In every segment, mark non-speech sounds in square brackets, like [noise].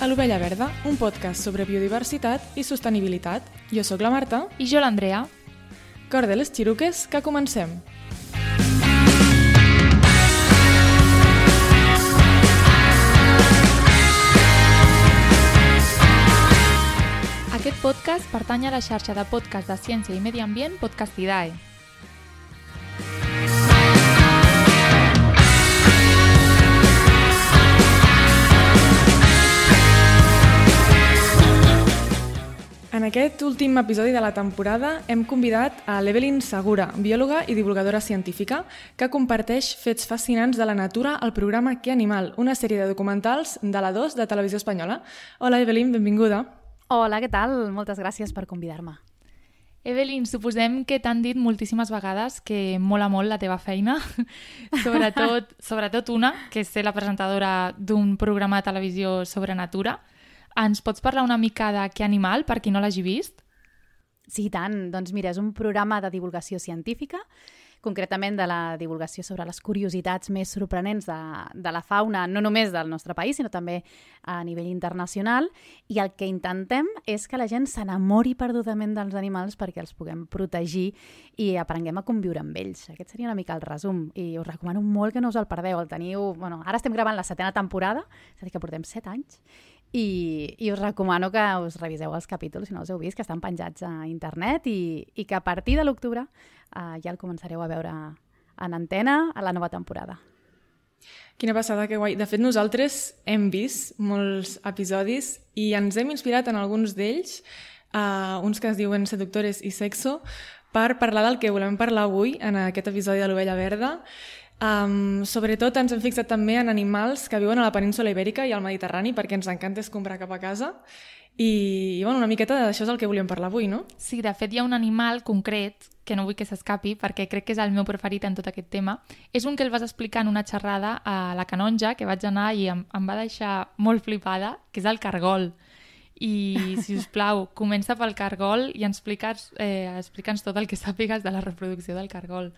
A l'Ovella Verda, un podcast sobre biodiversitat i sostenibilitat. Jo sóc la Marta. I jo l'Andrea. Cor de les xiruques, que comencem. Aquest podcast pertany a la xarxa de podcast de ciència i medi ambient Podcastidae. Aquest últim episodi de la temporada hem convidat a l'Evelyn Segura, biòloga i divulgadora científica, que comparteix fets fascinants de la natura al programa Que Animal, una sèrie de documentals de la 2 de Televisió Espanyola. Hola, Evelyn, benvinguda. Hola, què tal? Moltes gràcies per convidar-me. Evelyn, suposem que t'han dit moltíssimes vegades que mola molt la teva feina, [laughs] sobretot, sobretot una, que és ser la presentadora d'un programa de televisió sobre natura. Ens pots parlar una mica de què animal, per qui no l'hagi vist? Sí, tant. Doncs mira, és un programa de divulgació científica, concretament de la divulgació sobre les curiositats més sorprenents de, de la fauna, no només del nostre país, sinó també a nivell internacional. I el que intentem és que la gent s'enamori perdudament dels animals perquè els puguem protegir i aprenguem a conviure amb ells. Aquest seria una mica el resum. I us recomano molt que no us el perdeu. El teniu... Bueno, ara estem gravant la setena temporada, és a dir, que portem set anys, i, i us recomano que us reviseu els capítols si no els heu vist, que estan penjats a internet i, i que a partir de l'octubre uh, ja el començareu a veure en antena a la nova temporada. Quina passada, que guai. De fet, nosaltres hem vist molts episodis i ens hem inspirat en alguns d'ells, uh, uns que es diuen Seductores i Sexo, per parlar del que volem parlar avui en aquest episodi de l'Ovella Verda, Um, sobretot ens hem fixat també en animals que viuen a la península ibèrica i al Mediterrani perquè ens encanta és comprar cap a casa i, i bueno, una miqueta d'això és el que volíem parlar avui, no? Sí, de fet hi ha un animal concret que no vull que s'escapi perquè crec que és el meu preferit en tot aquest tema. És un que el vas explicar en una xerrada a la Canonja, que vaig anar i em, em va deixar molt flipada, que és el cargol. I, si us plau, [laughs] comença pel cargol i ens explica'ns eh, explica tot el que sàpigues de la reproducció del cargol.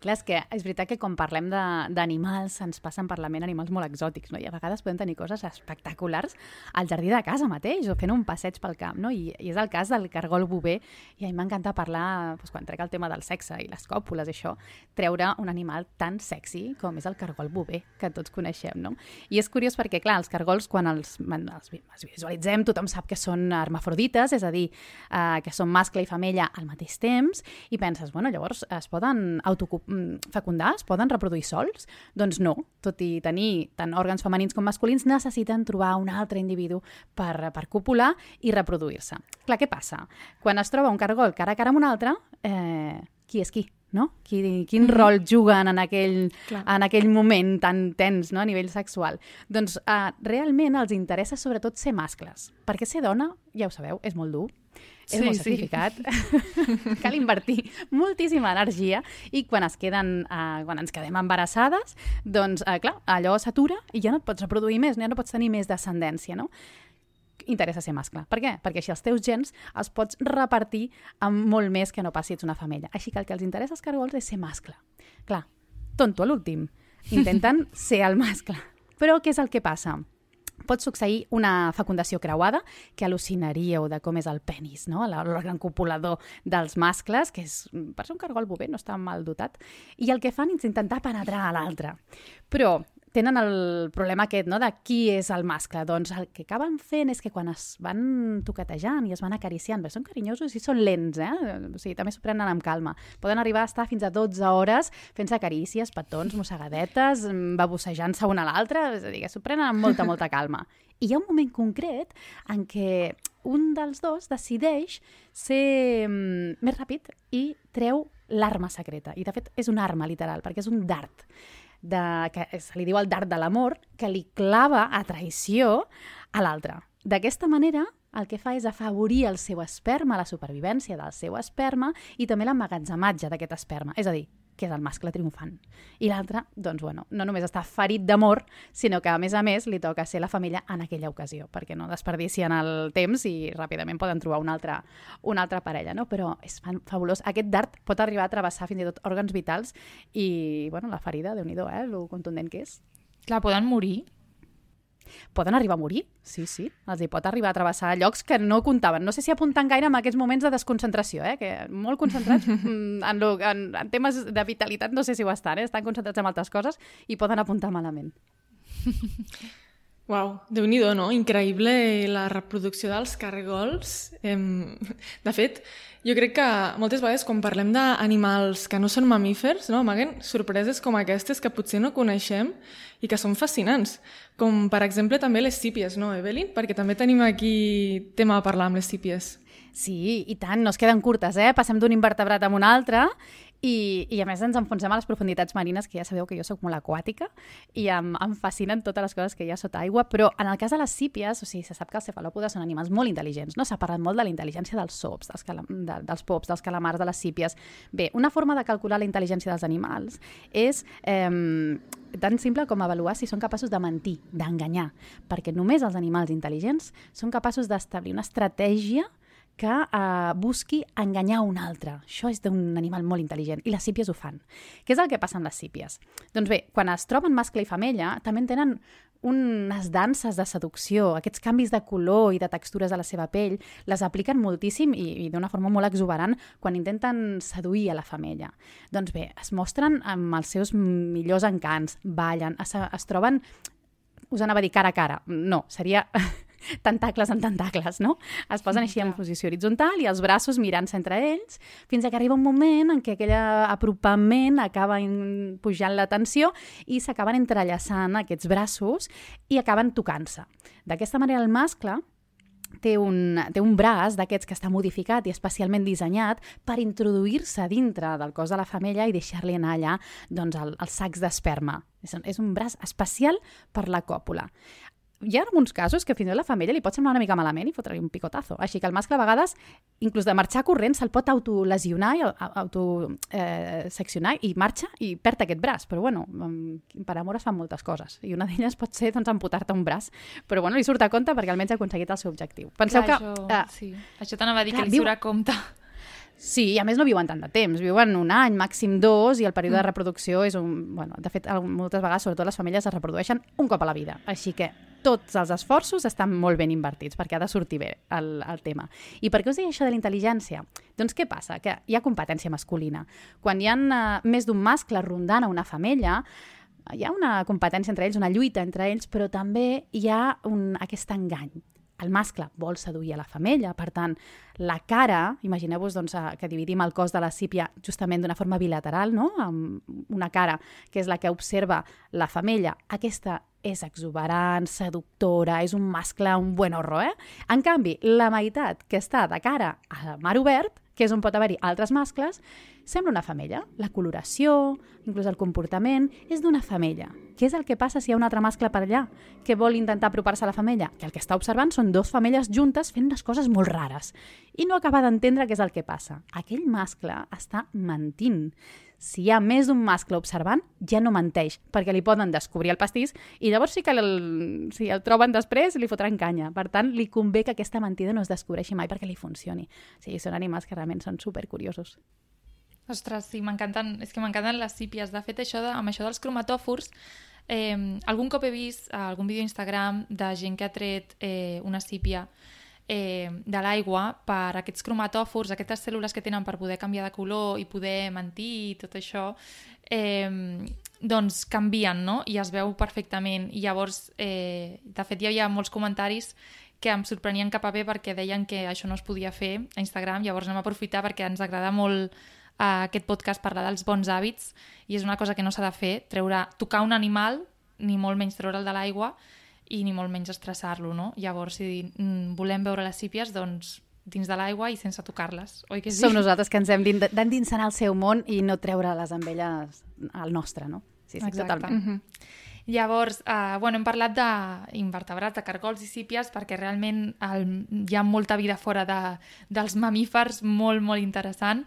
Clar, és que és veritat que quan parlem d'animals ens passen per la ment animals molt exòtics, no? I a vegades podem tenir coses espectaculars al jardí de casa mateix o fent un passeig pel camp, no? I, i és el cas del cargol bover i a mi m'encanta parlar, doncs, quan trec el tema del sexe i les còpules i això, treure un animal tan sexy com és el cargol bover, que tots coneixem, no? I és curiós perquè, clar, els cargols, quan els, els, els visualitzem, tothom sap que són hermafrodites, és a dir, eh, que són mascle i femella al mateix temps, i penses, bueno, llavors es poden autocupar fecundar, es poden reproduir sols? Doncs no, tot i tenir tant òrgans femenins com masculins, necessiten trobar un altre individu per, per copular i reproduir-se. Clar, què passa? Quan es troba un cargol cara a cara amb un altre, eh, qui és qui? No? Qui, quin mm -hmm. rol juguen en aquell, en aquell moment tan tens no? a nivell sexual. Doncs uh, realment els interessa sobretot ser mascles, perquè ser dona, ja ho sabeu, és molt dur, és sí, molt sacrificat. Sí. [laughs] Cal invertir moltíssima energia i quan es queden, uh, quan ens quedem embarassades, doncs, uh, clar, allò s'atura i ja no et pots reproduir més, ja no pots tenir més descendència, no? Interessa ser mascle. Per què? Perquè així els teus gens els pots repartir amb molt més que no passi ets una femella. Així que el que els interessa als cargols és ser mascle. Clar, tonto a l'últim. [laughs] Intenten ser el mascle. Però què és el que passa? pot succeir una fecundació creuada, que al·lucinaríeu de com és el penis, no? l'òrgan copulador dels mascles, que és, per ser un cargol bover no està mal dotat, i el que fan és intentar penetrar a l'altre. Però tenen el problema aquest, no?, de qui és el mascle. Doncs el que acaben fent és que quan es van toquetejant i es van acariciant, són carinyosos i són lents, eh? O sigui, també s'ho prenen amb calma. Poden arribar a estar fins a 12 hores fent-se carícies, petons, mossegadetes, mm, babussejant-se una a l'altra, és a dir, s'ho prenen amb molta, molta calma. I hi ha un moment concret en què un dels dos decideix ser mm, més ràpid i treu l'arma secreta. I, de fet, és una arma, literal, perquè és un dart de, que se li diu el dart de l'amor, que li clava a traïció a l'altre. D'aquesta manera, el que fa és afavorir el seu esperma, la supervivència del seu esperma i també l'emmagatzematge d'aquest esperma. És a dir, que és el mascle triomfant. I l'altre, doncs, bueno, no només està ferit d'amor, sinó que, a més a més, li toca ser la família en aquella ocasió, perquè no desperdicien el temps i ràpidament poden trobar una altra, una altra parella, no? Però és fabulós. Aquest dart pot arribar a travessar fins i tot òrgans vitals i, bueno, la ferida, de nhi eh? Lo contundent que és. Clar, poden morir? Poden arribar a morir, sí, sí. Els hi pot arribar a travessar llocs que no comptaven. No sé si apuntant gaire en aquests moments de desconcentració, eh? que molt concentrats [laughs] mm, en, lo, en, en temes de vitalitat, no sé si ho estan, eh? estan concentrats en altres coses i poden apuntar malament. [laughs] Uau, déu nhi no? Increïble la reproducció dels cargols. De fet, jo crec que moltes vegades quan parlem d'animals que no són mamífers, no, amaguen sorpreses com aquestes que potser no coneixem i que són fascinants. Com, per exemple, també les sípies, no, Evelyn? Perquè també tenim aquí tema a parlar amb les sípies. Sí, i tant, no es queden curtes, eh? Passem d'un invertebrat a un altre i, I a més ens enfonsem a les profunditats marines, que ja sabeu que jo sóc molt aquàtica, i em, em fascinen totes les coses que hi ha sota aigua, però en el cas de les sípies, o sigui, se sap que els cefalòpodes són animals molt intel·ligents, no? S'ha parlat molt de la intel·ligència dels sops, dels, de, dels pops, dels calamars, de les sípies. Bé, una forma de calcular la intel·ligència dels animals és eh, tan simple com avaluar si són capaços de mentir, d'enganyar, perquè només els animals intel·ligents són capaços d'establir una estratègia que eh, busqui enganyar un altre. Això és d'un animal molt intel·ligent i les sípies ho fan. Què és el que passa amb les sípies? Doncs bé, quan es troben mascle i femella, també tenen unes danses de seducció, aquests canvis de color i de textures de la seva pell, les apliquen moltíssim i, i d'una forma molt exuberant quan intenten seduir a la femella. Doncs bé, es mostren amb els seus millors encants, ballen, es, es troben us anava a dir cara a cara. No, seria [laughs] tentacles en tentacles, no? Es posen així en posició horitzontal i els braços mirant-se entre ells, fins que arriba un moment en què aquell apropament acaba pujant la tensió i s'acaben entrellaçant aquests braços i acaben tocant-se. D'aquesta manera el mascle té un, té un braç d'aquests que està modificat i especialment dissenyat per introduir-se dintre del cos de la femella i deixar-li anar allà doncs, el, els sacs d'esperma. És, és un braç especial per la còpula hi ha alguns casos que fins i tot la família li pot semblar una mica malament i fotre-li un picotazo. Així que el mascle a vegades, inclús de marxar corrent, se'l pot autolesionar i autoseccionar eh, i marxa i perd aquest braç. Però bueno, per amor es fan moltes coses. I una d'elles pot ser doncs, amputar-te un braç. Però bueno, li surt a compte perquè almenys ha aconseguit el seu objectiu. Penseu clar, que... Això, eh, sí. això t'anava a dir clar, que li surt a compte. Sí, a més no viuen tant de temps, viuen un any, màxim dos, i el període mm. de reproducció és un... Bueno, de fet, moltes vegades, sobretot les famílies, es reprodueixen un cop a la vida. Així que tots els esforços estan molt ben invertits perquè ha de sortir bé el, el tema. I per què us deia això de la intel·ligència? Doncs què passa? Que hi ha competència masculina. Quan hi ha uh, més d'un mascle rondant a una femella, hi ha una competència entre ells, una lluita entre ells, però també hi ha un, aquest engany el mascle vol seduir a la femella, per tant, la cara, imagineu-vos doncs, eh, que dividim el cos de la sípia justament d'una forma bilateral, no? amb una cara que és la que observa la femella, aquesta és exuberant, seductora, és un mascle, un buen horror, eh? En canvi, la meitat que està de cara al mar obert, que és on pot haver-hi altres mascles, sembla una femella. La coloració, inclús el comportament, és d'una femella. Què és el que passa si hi ha un altre mascle per allà que vol intentar apropar-se a la femella? Que el que està observant són dues femelles juntes fent unes coses molt rares i no acaba d'entendre què és el que passa. Aquell mascle està mentint si hi ha més d'un mascle observant, ja no menteix, perquè li poden descobrir el pastís i llavors sí que el, si el troben després li fotran canya. Per tant, li convé que aquesta mentida no es descobreixi mai perquè li funcioni. O sigui, són animals que realment són supercuriosos. Ostres, sí, m'encanten, és que m'encanten les sípies. De fet, això de, amb això dels cromatòfors, eh, algun cop he vist algun vídeo a Instagram de gent que ha tret eh, una sípia eh, de l'aigua per aquests cromatòfors, aquestes cèl·lules que tenen per poder canviar de color i poder mentir i tot això, eh, doncs canvien, no? I es veu perfectament. I llavors, eh, de fet, hi havia molts comentaris que em sorprenien cap a bé perquè deien que això no es podia fer a Instagram, llavors anem a aprofitar perquè ens agrada molt a aquest podcast parlar dels bons hàbits i és una cosa que no s'ha de fer, treure, tocar un animal, ni molt menys treure'l de l'aigua, i ni molt menys estressar-lo, no? Llavors, si mm, volem veure les sípies, doncs dins de l'aigua i sense tocar-les, oi que sí? Som nosaltres que ens hem d'endinsar al seu món i no treure-les amb elles al nostre, no? Sí, sí, Exacte. totalment. Mm -hmm. Llavors, eh, bueno, hem parlat d'invertebrats, de cargols i sípies, perquè realment el, hi ha molta vida fora de, dels mamífers, molt, molt interessant,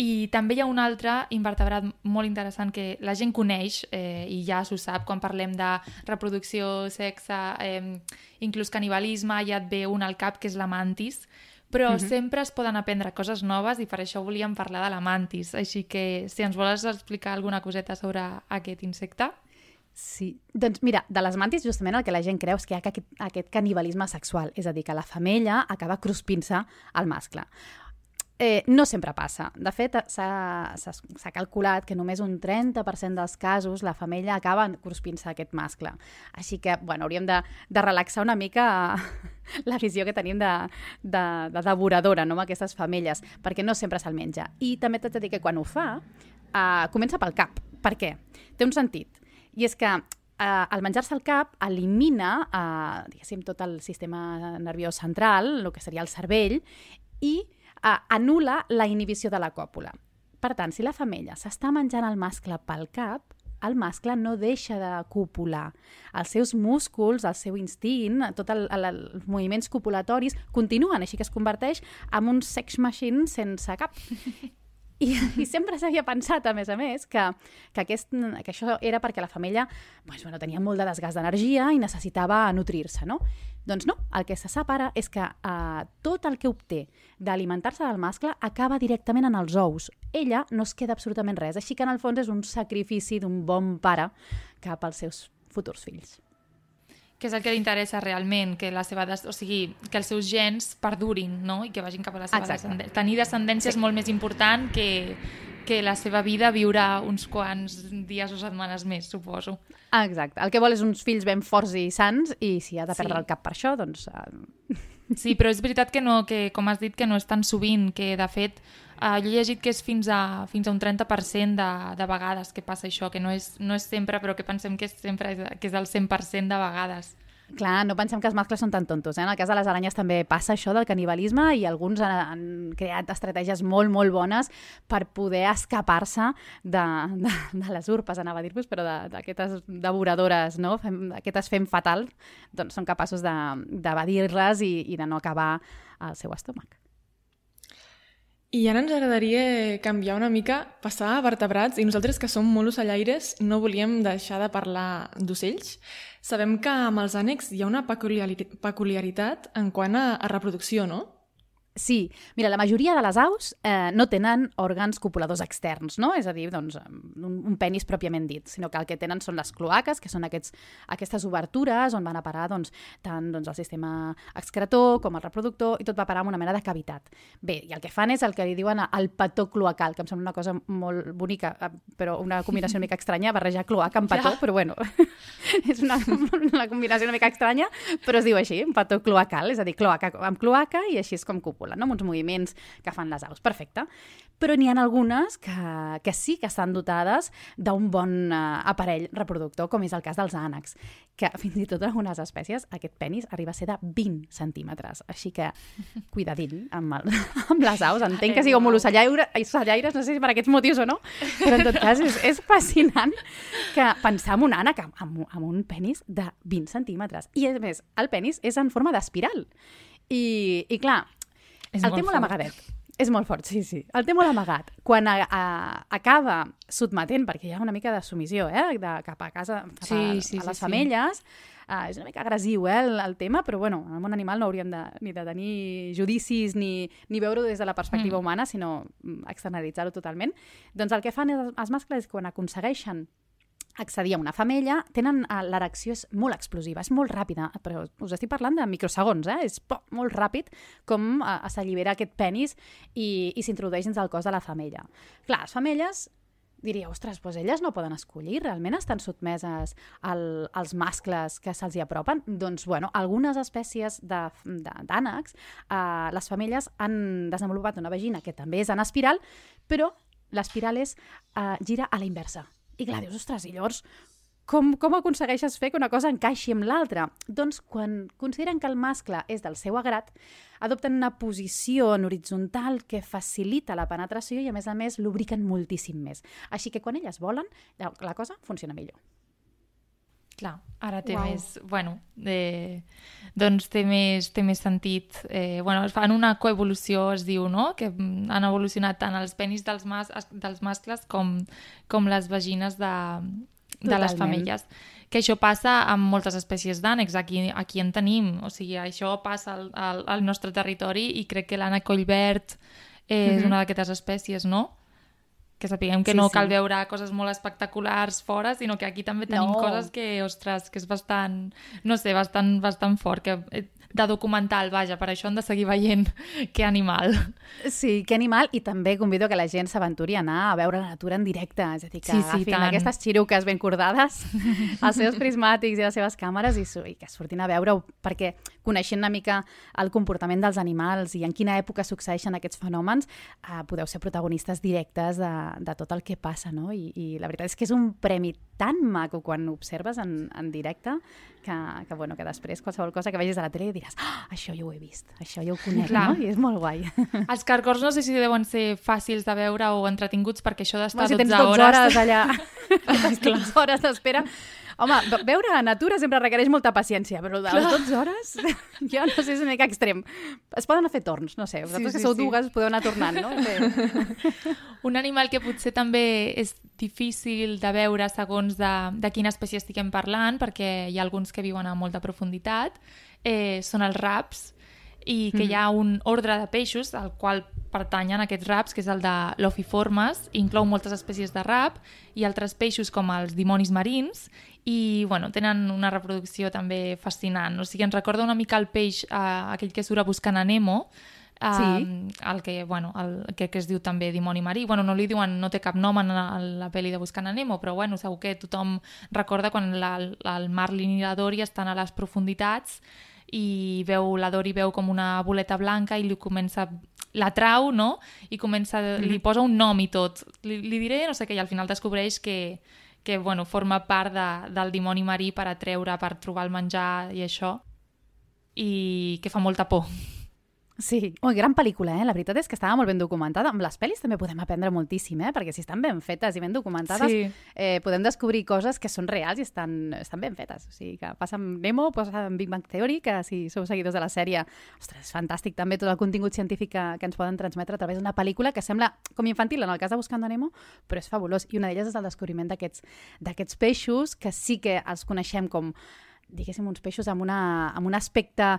i també hi ha un altre invertebrat molt interessant que la gent coneix eh, i ja s'ho sap quan parlem de reproducció, sexe, eh, inclús canibalisme, ja et ve un al cap que és la mantis, però uh mhm. -huh. sempre es poden aprendre coses noves i per això volíem parlar de la mantis. Així que si ens vols explicar alguna coseta sobre aquest insecte... Sí, doncs mira, de les mantis justament el que la gent creu és que hi ha aquest, aquest canibalisme sexual, és a dir, que la femella acaba cruspint-se al mascle. Eh, no sempre passa. De fet, s'ha calculat que només un 30% dels casos la femella acaba cruspint-se aquest mascle. Així que, bueno, hauríem de, de relaxar una mica [laughs] la visió que tenim de, de, de devoradora no, amb aquestes femelles, perquè no sempre se'l menja. I també t'haig de dir que quan ho fa, eh, comença pel cap. Per què? Té un sentit. I és que eh, al menjar-se el cap elimina eh, diguéssim, tot el sistema nerviós central, el que seria el cervell, i eh, anula la inhibició de la còpula. Per tant, si la femella s'està menjant el mascle pel cap, el mascle no deixa de copular. Els seus músculs, el seu instint, tots el, el, els moviments copulatoris continuen, així que es converteix en un sex machine sense cap. [laughs] I, [laughs] i sempre s'havia pensat, a més a més, que, que, aquest, que això era perquè la femella doncs, bueno, tenia molt de desgast d'energia i necessitava nutrir-se, no? Doncs no, el que se sap ara és que eh, tot el que obté d'alimentar-se del mascle acaba directament en els ous. Ella no es queda absolutament res, així que en el fons és un sacrifici d'un bon pare cap als seus futurs fills que és el que li interessa realment, que, la seva des... o sigui, que els seus gens perdurin no? i que vagin cap a la seva descendència. Tenir descendència sí. és molt més important que, que la seva vida viure uns quants dies o setmanes més, suposo. Exacte. El que vol és uns fills ben forts i sants i si ha de perdre sí. el cap per això, doncs... Uh... Sí, però és veritat que, no, que, com has dit, que no és tan sovint, que de fet uh, jo he llegit que és fins a, fins a un 30% de, de vegades que passa això, que no és, no és sempre, però que pensem que és, sempre, que és el 100% de vegades. Clar, no pensem que els mascles són tan tontos. Eh? En el cas de les aranyes també passa això del canibalisme i alguns han, han creat estratègies molt, molt bones per poder escapar-se de, de, de les urpes, anava a dir-vos, però d'aquestes de, devoradores, no? Aquestes fem fatal, doncs són capaços d'evadir-les i, i de no acabar al seu estómac. I ara ens agradaria canviar una mica, passar a vertebrats, i nosaltres que som molt ocellaires no volíem deixar de parlar d'ocells. Sabem que amb els ànecs hi ha una peculiaritat en quant a, a reproducció, no? Sí, mira, la majoria de les aus eh, no tenen òrgans copuladors externs, no? És a dir, doncs, un, un penis pròpiament dit, sinó que el que tenen són les cloaques, que són aquests, aquestes obertures on van a parar doncs, tant doncs, el sistema excretor com el reproductor, i tot va parar en una mena de cavitat. Bé, i el que fan és el que li diuen el petó cloacal, que em sembla una cosa molt bonica, eh, però una combinació una mica estranya, barrejar cloaca amb [laughs] petó, ja. però bueno, [laughs] és una, una combinació una mica estranya, però es diu així, un petó cloacal, és a dir, cloaca amb cloaca i així és com cúpula cúpula, no? amb uns moviments que fan les aus. Perfecte. Però n'hi ha algunes que, que sí que estan dotades d'un bon uh, aparell reproductor, com és el cas dels ànecs, que fins i tot en algunes espècies aquest penis arriba a ser de 20 centímetres. Així que cuidadín amb, el, [laughs] amb les aus. Entenc que sigueu molt ocellaires, ocellaires, no sé si per aquests motius o no, però en tot cas és, és fascinant que pensar en un ànec amb, amb, amb un penis de 20 centímetres. I a més, el penis és en forma d'espiral. I, I clar, és el té molt amagadet. És molt fort, sí, sí. El té molt amagat. Quan a, a, acaba sotmetent, perquè hi ha una mica de submissió, eh? De, cap a casa, cap sí, a, sí, a les sí, femelles, sí. Uh, és una mica agressiu eh, el, el tema, però bueno, en el món animal no hauríem de, ni de tenir judicis ni, ni veure-ho des de la perspectiva mm. humana, sinó mm, externalitzar-ho totalment. Doncs el que fan els mascles quan aconsegueixen accedir a una femella, tenen uh, l'erecció és molt explosiva, és molt ràpida, però us estic parlant de microsegons, eh? és po, molt ràpid com uh, s'allibera aquest penis i, i s'introdueix dins el cos de la femella. Clar, les femelles diria, ostres, doncs elles no poden escollir, realment estan sotmeses al, als mascles que se'ls hi apropen? Doncs, bueno, algunes espècies d'ànecs, eh, les femelles han desenvolupat una vagina que també és en espiral, però l'espiral és eh, gira a la inversa. I clar, dius, ostres, i llavors com, com aconsegueixes fer que una cosa encaixi amb l'altra? Doncs quan consideren que el mascle és del seu agrat, adopten una posició en horitzontal que facilita la penetració i, a més a més, lubriquen moltíssim més. Així que quan elles volen, la, cosa funciona millor. Clar, ara té wow. més... Bueno, eh, doncs té més, té més sentit. Eh, bueno, fan una coevolució, es diu, no? Que han evolucionat tant els penis dels, mas, dels mascles com, com les vagines de, de les femelles. Que això passa amb moltes espècies d'ànecs, aquí, aquí en tenim. O sigui, això passa al, al, al nostre territori i crec que l'ànec collverd eh, mm -hmm. és una d'aquestes espècies, no? Que sapiguem que Sí, no sí. cal veure coses molt espectaculars fora, sinó que aquí també tenim No. coses que, ostres, que és bastant, no sé, bastant, bastant fort, que eh, de documental, vaja, per això hem de seguir veient [laughs] que animal. Sí, que animal, i també convido que la gent s'aventuri a anar a veure la natura en directe, és a dir, que Sí, sí, agafin tant. aquestes xiruques ben cordades, [laughs] els seus prismàtics i les seves càmeres i, i que surtin a veure-ho, perquè coneixent una mica el comportament dels animals i en quina època succeeixen aquests fenòmens, eh, podeu ser protagonistes directes de, de tot el que passa, no? I, I la veritat és que és un premi tan maco quan ho observes en, en directe que, que, bueno, que després qualsevol cosa que vegis a la tele diràs ah, això ja ho he vist, això ja ho conec, Clar. no? I és molt guai. [laughs] Els cargors no sé si deuen ser fàcils de veure o entretinguts, perquè això d'estar Home, si 12, tens 12 hores... hores allà, [laughs] tens 12 hores d'espera... Home, ve- veure la natura sempre requereix molta paciència, però de les 12 hores, [laughs] jo no sé, és una mica extrem. Es poden fer torns, no sé, vosaltres Sí, que sí, sou sí. dues podeu anar tornant, no? Bé. Un animal que potser també és difícil de veure segons de, de quina espècie estiguem parlant, perquè hi ha alguns que viuen a molta profunditat, eh, són els raps, i que hi ha un ordre de peixos al qual pertanyen aquests raps, que és el de l'Ophiformes, inclou moltes espècies de rap i altres peixos com els dimonis marins i bueno, tenen una reproducció també fascinant. O sigui, ens recorda una mica el peix, eh, aquell que surt a buscant a Nemo, Sí. El que, bueno, el, que, que es diu també dimoni marí. Bueno, no li diuen, no té cap nom en la, en la pel·li de Buscant a Nemo, però bueno, segur que tothom recorda quan la, el Marlin i la Dory estan a les profunditats i veu, la Dory veu com una boleta blanca i li comença la trau, no? I comença, li posa un nom i tot. Li, li diré no sé què, i al final descobreix que, que bueno, forma part de, del dimoni marí per atreure, per trobar el menjar i això, i que fa molta por. Sí, oh, gran pel·lícula, eh? La veritat és que estava molt ben documentada. Amb les pel·lis també podem aprendre moltíssim, eh? Perquè si estan ben fetes i ben documentades, Sí. eh, podem descobrir coses que són reals i estan, estan ben fetes. O sigui, que passa amb Nemo, passa amb Big Bang Theory, que si sou seguidors de la sèrie, ostres, fantàstic també tot el contingut científic que, que ens poden transmetre a través d'una pel·lícula que sembla com infantil en el cas de Buscant a Nemo, però és fabulós. I una d'elles és el descobriment d'aquests d'aquests peixos que sí que els coneixem com diguéssim, uns peixos amb, una, amb un aspecte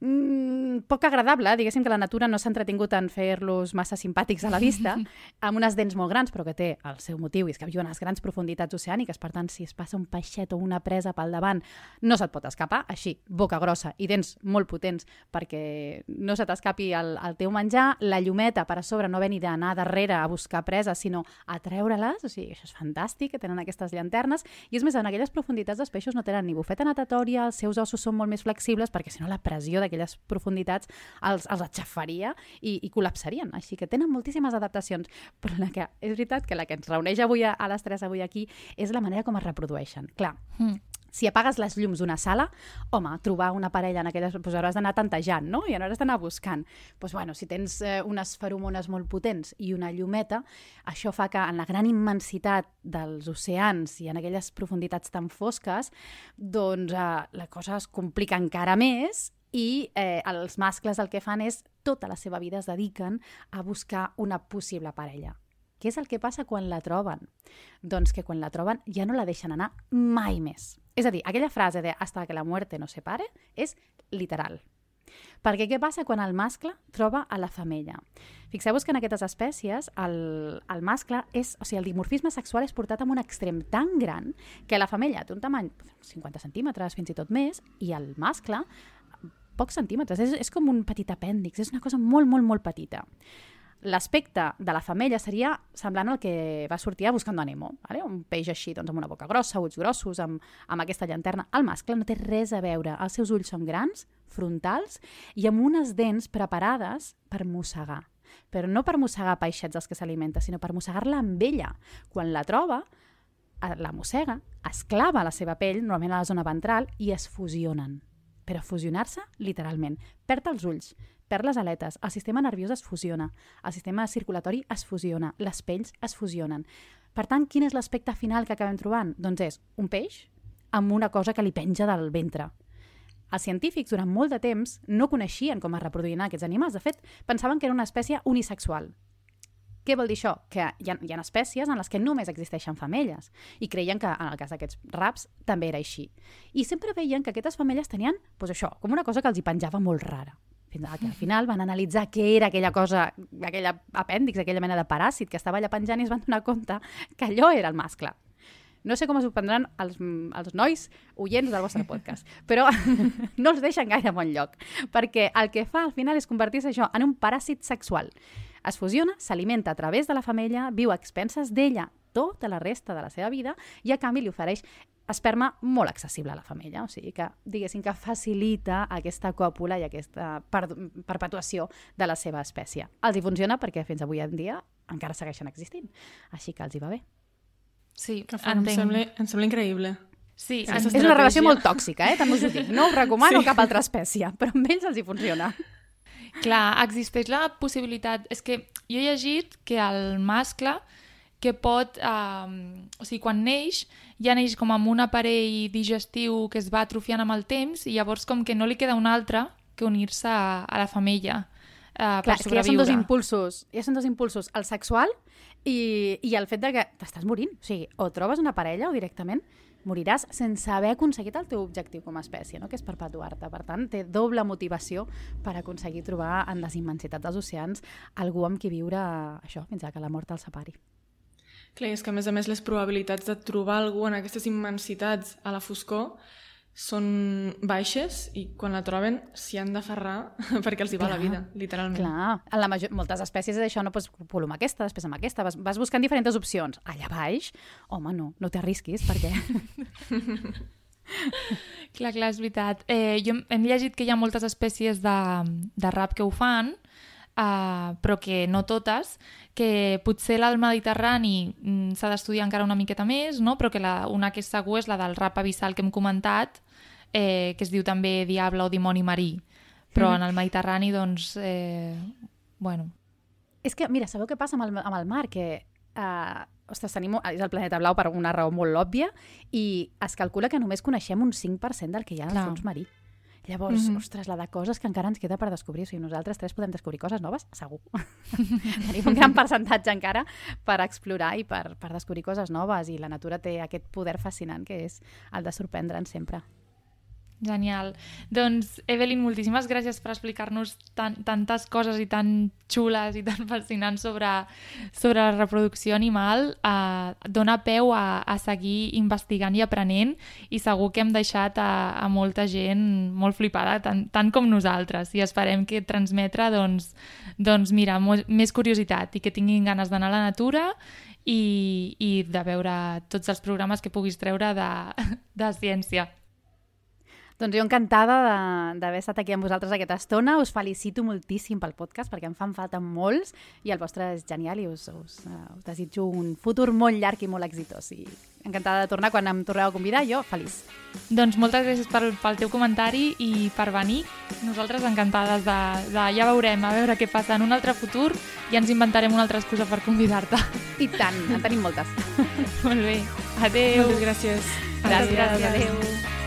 mm, poc agradable, diguéssim que la natura no s'ha entretingut en fer-los massa simpàtics a la vista, [laughs] amb unes dents molt grans, però que té el seu motiu, i és que viuen a les grans profunditats oceàniques, per tant, si es passa un peixet o una presa pel davant, no se't pot escapar, així, boca grossa i dents molt potents perquè no se t'escapi el, el teu menjar, la llumeta per a sobre no venir d'anar darrere a buscar preses, sinó a treure-les, o sigui, això és fantàstic, que tenen aquestes llanternes, i és més, en aquelles profunditats els peixos no tenen ni bufeta natatòria, els seus ossos són molt més flexibles, perquè si no la pressió d'aquelles profunditats els, els aixafaria i, i col·lapsarien. Així que tenen moltíssimes adaptacions, però la que, és veritat que la que ens reuneix avui a, a les 3 avui aquí és la manera com es reprodueixen. Clar, Mm. si apagues les llums d'una sala, home, trobar una parella en aquelles... Doncs hauràs d'anar tantejant, no? I hauràs d'anar buscant. Doncs bueno, si tens eh, unes feromones molt potents i una llumeta, això fa que en la gran immensitat dels oceans i en aquelles profunditats tan fosques, doncs eh, la cosa es complica encara més i eh, els mascles el que fan és tota la seva vida es dediquen a buscar una possible parella. Què és el que passa quan la troben? Doncs que quan la troben ja no la deixen anar mai més. És a dir, aquella frase de hasta que la muerte no separe és literal. Perquè què passa quan el mascle troba a la femella? Fixeu-vos que en aquestes espècies el, el mascle és... O sigui, el dimorfisme sexual és portat amb un extrem tan gran que la femella té un tamany 50 centímetres, fins i tot més, i el mascle pocs centímetres. És, és com un petit apèndix, és una cosa molt, molt, molt petita. L'aspecte de la femella seria semblant al que va sortir a Buscando a Nemo, vale? un peix així, doncs, amb una boca grossa, ulls grossos, amb, amb aquesta llanterna. El mascle no té res a veure. Els seus ulls són grans, frontals, i amb unes dents preparades per mossegar. Però no per mossegar peixets dels que s'alimenta, sinó per mossegar-la amb ella. Quan la troba, eh, la mossega, es clava la seva pell, normalment a la zona ventral, i es fusionen. Però fusionar-se, literalment. Perd els ulls, perd les aletes, el sistema nerviós es fusiona, el sistema circulatori es fusiona, les pells es fusionen. Per tant, quin és l'aspecte final que acabem trobant? Doncs és un peix amb una cosa que li penja del ventre. Els científics, durant molt de temps, no coneixien com es reproduïen aquests animals. De fet, pensaven que era una espècie unisexual. Què vol dir això? Que hi ha, hi ha espècies en les que només existeixen femelles i creien que en el cas d'aquests raps també era així. I sempre veien que aquestes femelles tenien doncs això, com una cosa que els hi penjava molt rara. Fins que al final van analitzar què era aquella cosa, aquella apèndix, aquella mena de paràsit que estava allà penjant i es van donar compte que allò era el mascle. No sé com es prendran els, els nois oients del vostre podcast, però [laughs] no els deixen gaire bon lloc, perquè el que fa al final és convertir-se això en un paràsit sexual. Es fusiona, s'alimenta a través de la femella, viu a expenses d'ella tota la resta de la seva vida i a canvi li ofereix esperma molt accessible a la femella, o sigui que diguéssim que facilita aquesta còpula i aquesta per perpetuació de la seva espècie. Els hi funciona perquè fins avui en dia encara segueixen existint, així que els hi va bé. Sí, Que fa, em, sembla, em sembla increïble. Sí, Sí, És una relació molt tòxica, eh? també us ho dic. No ho recomano Sí. cap altra espècie, però amb ells els hi funciona. Clar, existeix la possibilitat... És que jo he llegit que el mascle que pot... Eh, o sigui, quan neix, ja neix com amb un aparell digestiu que es va atrofiant amb el temps i llavors com que no li queda un altre que unir-se a, a la femella eh, Clar, per és que ja són sobreviure. dos impulsos. Ja són dos impulsos, el sexual i, i el fet de que t'estàs morint. O sigui, o trobes una parella o directament moriràs sense haver aconseguit el teu objectiu com a espècie, no? que és perpetuar-te. Per tant, té doble motivació per aconseguir trobar en les immensitats dels oceans algú amb qui viure això, fins a que la mort el separi. Clar, és que a més a més les probabilitats de trobar algú en aquestes immensitats a la foscor són baixes i quan la troben s'hi han d'aferrar [laughs] perquè els hi va la Clar. vida, literalment. Clar, en la major, moltes espècies és això, no pots copular amb aquesta, després amb aquesta, vas, vas buscant diferents opcions. Allà baix, home, no, no t'arrisquis perquè... [laughs] Clar, clar, és veritat. Eh, jo hem- hem llegit que hi ha moltes espècies de, de rap que ho fan, uh, però que no totes, que potser la del Mediterrani mm, s'ha d'estudiar encara una miqueta més, no? però que la, una que és segur és la del rap abissal que hem comentat, eh, que es diu també Diable o Dimoni Marí. Però en el Mediterrani, doncs, eh, bueno, És que, mira, sabeu què passa amb el, amb el mar? Que, uh, ostres, tenim, és el planeta blau per una raó molt òbvia i es calcula que només coneixem un 5% del que hi ha al Clar. fons marí. Llavors, mm. -hmm. ostres, la de coses que encara ens queda per descobrir. O sigui, nosaltres tres podem descobrir coses noves? Segur. [laughs] Tenim un gran percentatge encara per explorar i per, per descobrir coses noves i la natura té aquest poder fascinant que és el de sorprendre'ns sempre. Genial. Doncs, Evelyn, moltíssimes gràcies per explicar-nos tan, tantes coses i tan xules i tan fascinants sobre, sobre la reproducció animal. Uh, dona peu a, a seguir investigant i aprenent i segur que hem deixat a, a molta gent molt flipada, tant, tant com nosaltres. I esperem que transmetre, doncs, doncs mira, més curiositat i que tinguin ganes d'anar a la natura i, i de veure tots els programes que puguis treure de, de ciència. Doncs jo encantada de- d'haver estat aquí amb vosaltres aquesta estona. Us felicito moltíssim pel podcast perquè em fan falta molts i el vostre és genial i us, us, uh, us desitjo un futur molt llarg i molt exitós. I encantada de tornar quan em torneu a convidar. Jo, feliç. Doncs moltes gràcies pel, pel teu comentari i per venir. Nosaltres encantades de, de... Ja veurem, a veure què passa en un altre futur i ens inventarem una altra excusa per convidar-te. I tant, en tenim moltes. [laughs] Molt bé. Adéu. Moltes gràcies. Gràcies, Gràcies, adéu. adéu.